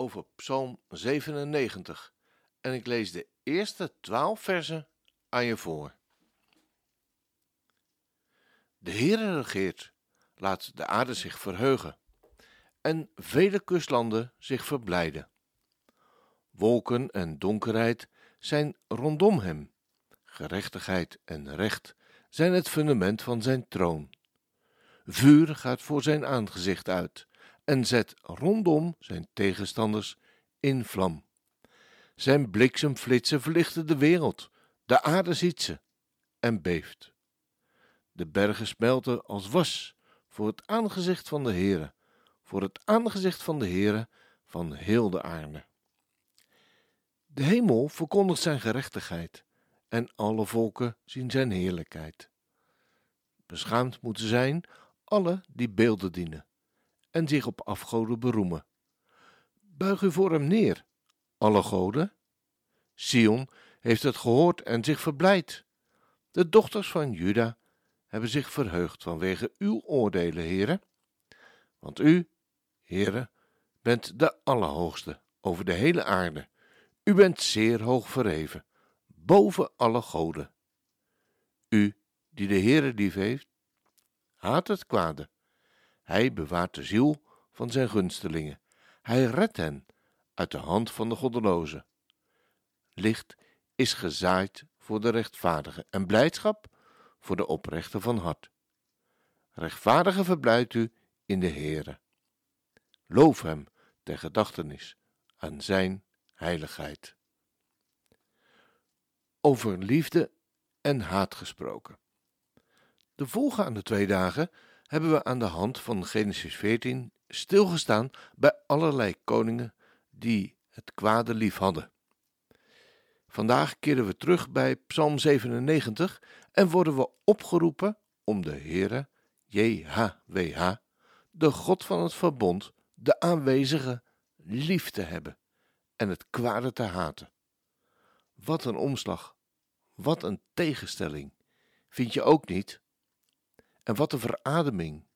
over Psalm 97. En ik lees de eerste twaalf versen aan je voor. De Heere regeert, laat de aarde zich verheugen en vele kustlanden zich verblijden. Wolken en donkerheid zijn rondom hem, gerechtigheid en recht zijn het fundament van zijn troon. Vuur gaat voor zijn aangezicht uit en zet rondom zijn tegenstanders in vlam. Zijn bliksemflitsen verlichten de wereld, de aarde ziet ze en beeft. De bergen smelten als was voor het aangezicht van de Heere, voor het aangezicht van de Heere van heel de aarde. De hemel verkondigt zijn gerechtigheid en alle volken zien zijn heerlijkheid. Beschaamd moeten zijn alle die beelden dienen en zich op afgoden beroemen. Buig u voor hem neer, alle goden. Sion heeft het gehoord en zich verblijd. De dochters van Juda hebben zich verheugd vanwege uw oordelen, heren. Want u, heren, bent de Allerhoogste over de hele aarde. U bent zeer hoog verheven, boven alle goden. U, die de Heere lief heeft, haat het kwade. Hij bewaart de ziel van zijn gunstelingen. Hij redt hen uit de hand van de goddelozen. Licht is gezaaid voor de rechtvaardigen en blijdschap voor de oprechte van hart. Rechtvaardige verblijdt u in de Heere. Loof hem ter gedachtenis aan zijn heiligheid. Over liefde en haat gesproken. De volgende twee dagen hebben we aan de hand van Genesis 14 stilgestaan bij allerlei koningen die het kwade lief hadden. Vandaag keren we terug bij Psalm 97 en worden we opgeroepen om de Heere, JHWH, de God van het verbond, de aanwezige, lief te hebben en het kwade te haten. Wat een omslag, wat een tegenstelling, vind je ook niet? En wat een verademing.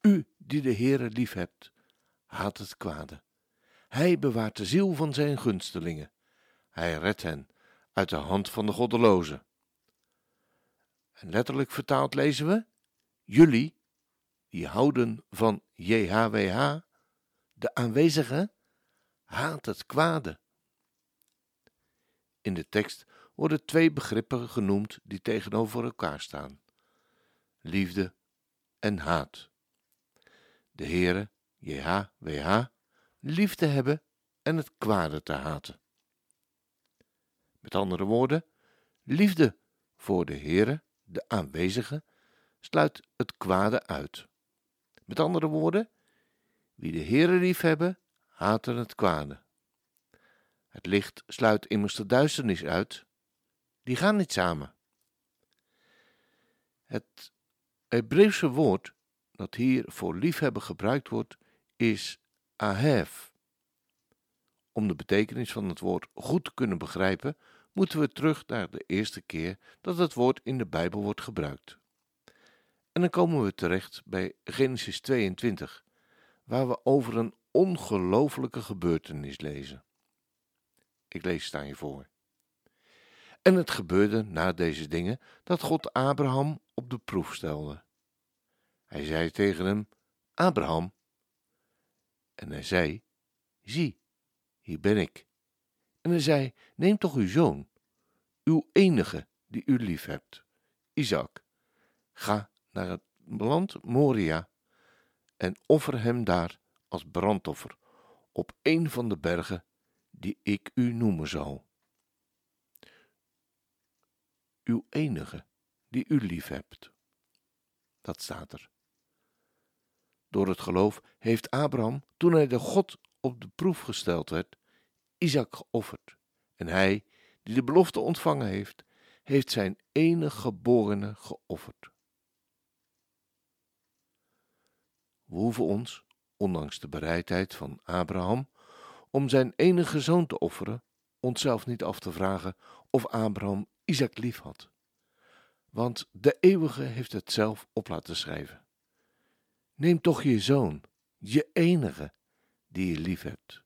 U die de Heere lief hebt, haat het kwade. Hij bewaart de ziel van zijn gunstelingen. Hij redt hen uit de hand van de goddelozen. En letterlijk vertaald lezen we: Jullie, die houden van JHWH, de aanwezige, haat het kwade. In de tekst worden twee begrippen genoemd die tegenover elkaar staan liefde en haat. De Heere, JHWH, liefde hebben en het kwade te haten. Met andere woorden, liefde voor de Heere, de aanwezige, sluit het kwade uit. Met andere woorden, wie de Heere lief hebben, haten het kwade. Het licht sluit immers de duisternis uit. Die gaan niet samen. Het Hebreeuwse woord dat hier voor liefhebben gebruikt wordt, is ahev. Om de betekenis van het woord goed te kunnen begrijpen, moeten we terug naar de eerste keer dat het woord in de Bijbel wordt gebruikt. En dan komen we terecht bij Genesis 22, waar we over een ongelofelijke gebeurtenis lezen. Ik lees het aan je voor. En het gebeurde na deze dingen dat God Abraham op de proef stelde. Hij zei tegen hem: Abraham. En hij zei: Zie, hier ben ik. En hij zei: Neem toch uw zoon, uw enige die u lief hebt, Isaac. Ga naar het land Moria en offer hem daar als brandoffer op een van de bergen die ik u noemen zal. Uw enige die u lief hebt. Dat staat er. Door het geloof heeft Abraham, toen hij de God op de proef gesteld werd, Isaac geofferd. En hij, die de belofte ontvangen heeft, heeft zijn enige geborene geofferd. We hoeven ons, ondanks de bereidheid van Abraham, om zijn enige zoon te offeren, onszelf niet af te vragen of Abraham Isaac lief had. Want de eeuwige heeft het zelf op laten schrijven. Neem toch je zoon, je enige, die je lief hebt.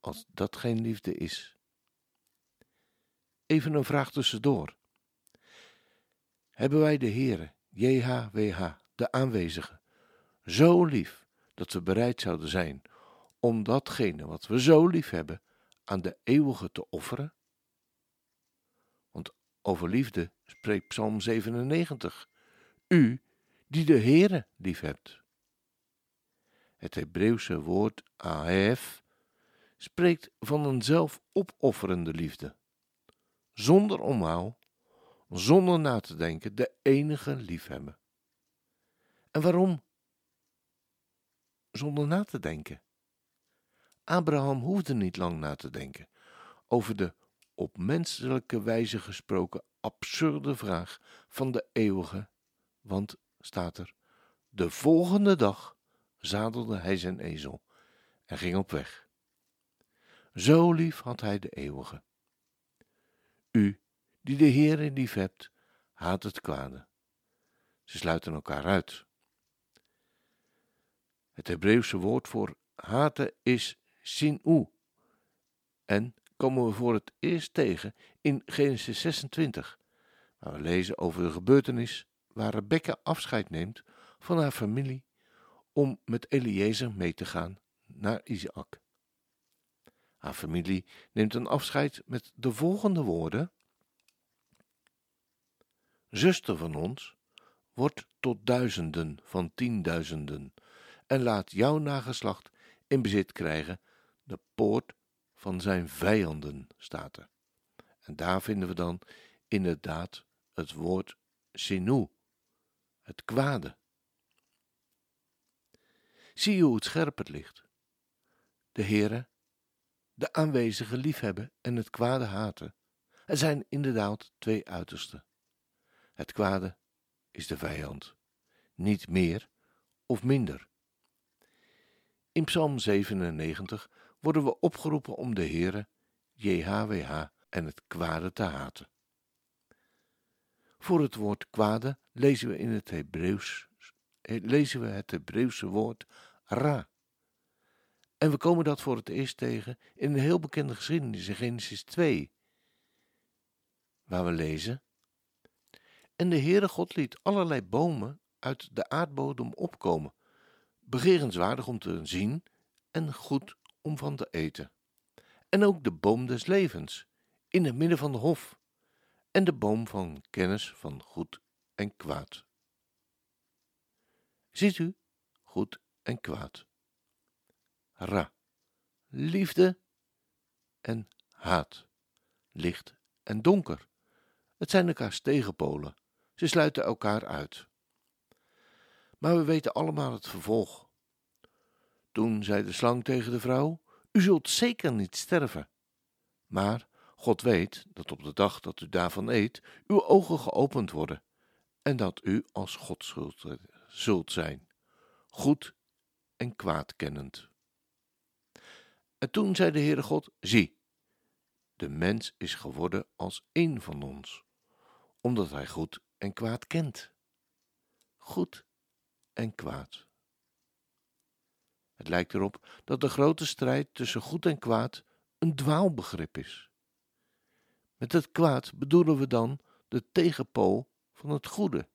Als dat geen liefde is. Even een vraag tussendoor. Hebben wij de Heere, JHWH, de aanwezige, zo lief dat we bereid zouden zijn om datgene wat we zo lief hebben aan de eeuwige te offeren? Over liefde spreekt Psalm 97. U die de Heere lief hebt. Het Hebreeuwse woord ahef spreekt van een zelfopofferende liefde. Zonder omhaal, zonder na te denken, de enige liefhebben. En waarom? Zonder na te denken. Abraham hoefde niet lang na te denken over de op menselijke wijze gesproken absurde vraag van de eeuwige, want staat er, de volgende dag zadelde hij zijn ezel en ging op weg. Zo lief had hij de eeuwige. U, die de Heere lief hebt, haat het kwade. Ze sluiten elkaar uit. Het Hebreeuwse woord voor haten is sinu. En komen we voor het eerst tegen in Genesis 26, waar we lezen over de gebeurtenis waar Rebecca afscheid neemt van haar familie om met Eliezer mee te gaan naar Isaac. Haar familie neemt een afscheid met de volgende woorden: Zuster van ons, wordt tot duizenden van tienduizenden en laat jouw nageslacht in bezit krijgen de poort van zijn vijanden, staat er. En daar vinden we dan inderdaad het woord sinu, het kwade. Zie hoe het scherp het ligt? De Heere, de aanwezige liefhebben en het kwade haten. Er zijn inderdaad twee uitersten. Het kwade is de vijand, niet meer of minder. In Psalm 97 worden we opgeroepen om de Heere, JHWH en het kwade te haten. Voor het woord kwade lezen we in het Hebreeuws eh, lezen we het Hebreeuwse woord ra. En we komen dat voor het eerst tegen in een heel bekende geschiedenis in Genesis 2, waar we lezen: En de Heere God liet allerlei bomen uit de aardbodem opkomen, begerenswaardig om te zien en goed om van te eten. En ook de boom des levens, in het midden van de hof, en de boom van kennis van goed en kwaad. Ziet u, goed en kwaad. Ra, liefde en haat, licht en donker. Het zijn elkaars tegenpolen, ze sluiten elkaar uit. Maar we weten allemaal het vervolg. Toen zei de slang tegen de vrouw: U zult zeker niet sterven. Maar God weet dat op de dag dat u daarvan eet, uw ogen geopend worden en dat u als God zult, zult zijn, goed en kwaad kennend. En toen zei de Heere God: Zie, de mens is geworden als één van ons, omdat hij goed en kwaad kent. Goed en kwaad. Het lijkt erop dat de grote strijd tussen goed en kwaad een dwaalbegrip is. Met het kwaad bedoelen we dan de tegenpool van het goede.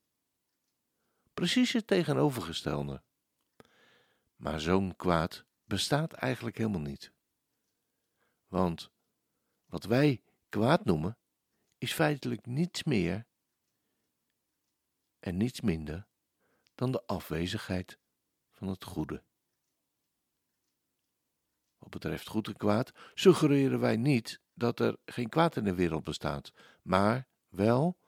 Precies het tegenovergestelde. Maar zo'n kwaad bestaat eigenlijk helemaal niet. Want wat wij kwaad noemen, is feitelijk niets meer en niets minder dan de afwezigheid van het goede. Wat betreft goed en kwaad suggereren wij niet dat er geen kwaad in de wereld bestaat, maar wel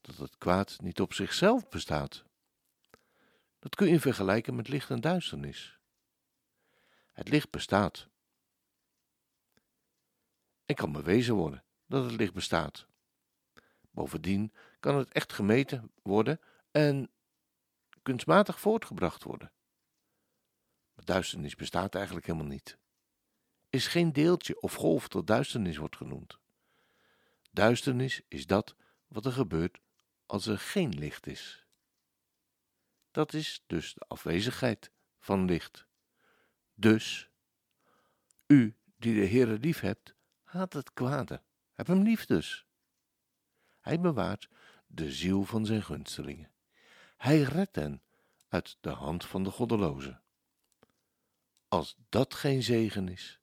dat het kwaad niet op zichzelf bestaat. Dat kun je vergelijken met licht en duisternis. Het licht bestaat. En kan bewezen worden dat het licht bestaat. Bovendien kan het echt gemeten worden en kunstmatig voortgebracht worden. Maar duisternis bestaat eigenlijk helemaal niet. Is geen deeltje of golf dat duisternis wordt genoemd. Duisternis is dat wat er gebeurt als er geen licht is. Dat is dus de afwezigheid van licht. Dus, u die de Heere lief hebt, haat het kwade. Heb hem lief dus. Hij bewaart de ziel van zijn gunstelingen. Hij redt hen uit de hand van de goddelozen. Als dat geen zegen is.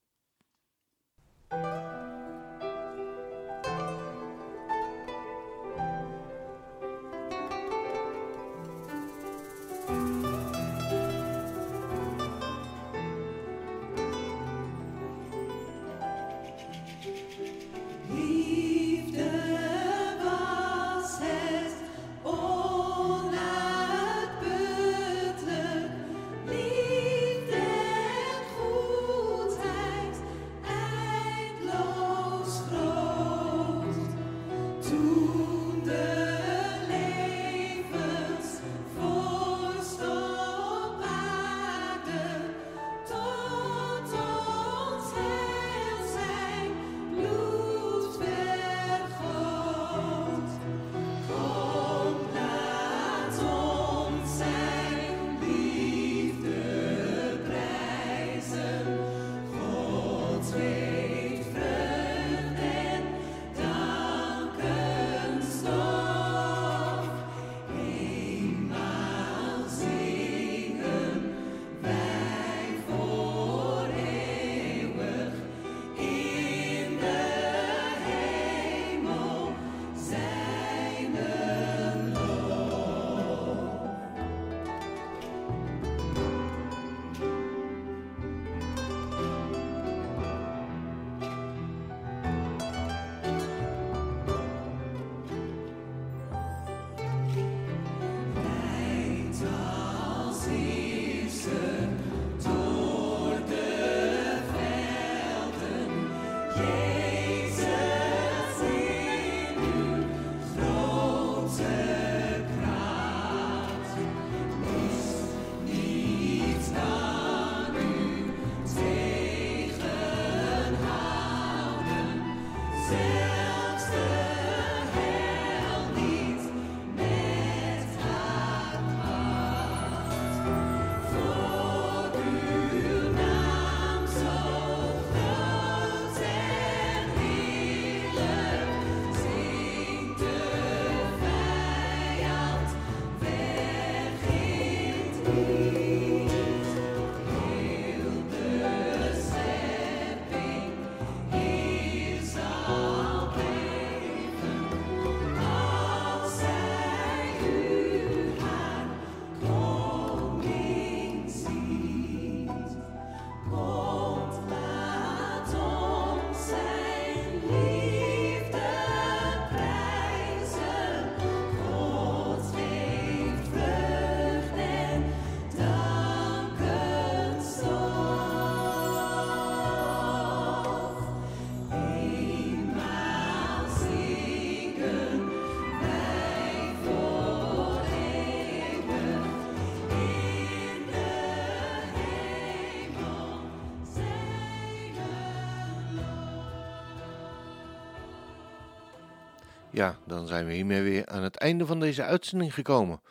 Ja, dan zijn we hiermee weer aan het einde van deze uitzending gekomen.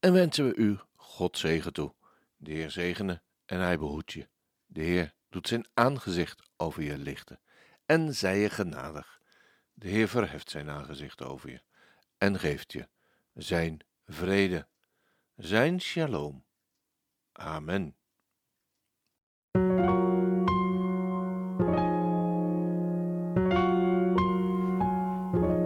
En wensen we u God zegen toe. De Heer zegene en hij behoedt je. De Heer doet zijn aangezicht over je lichten en zij je genadig. De Heer verheft zijn aangezicht over je en geeft je zijn vrede, zijn shalom. Amen.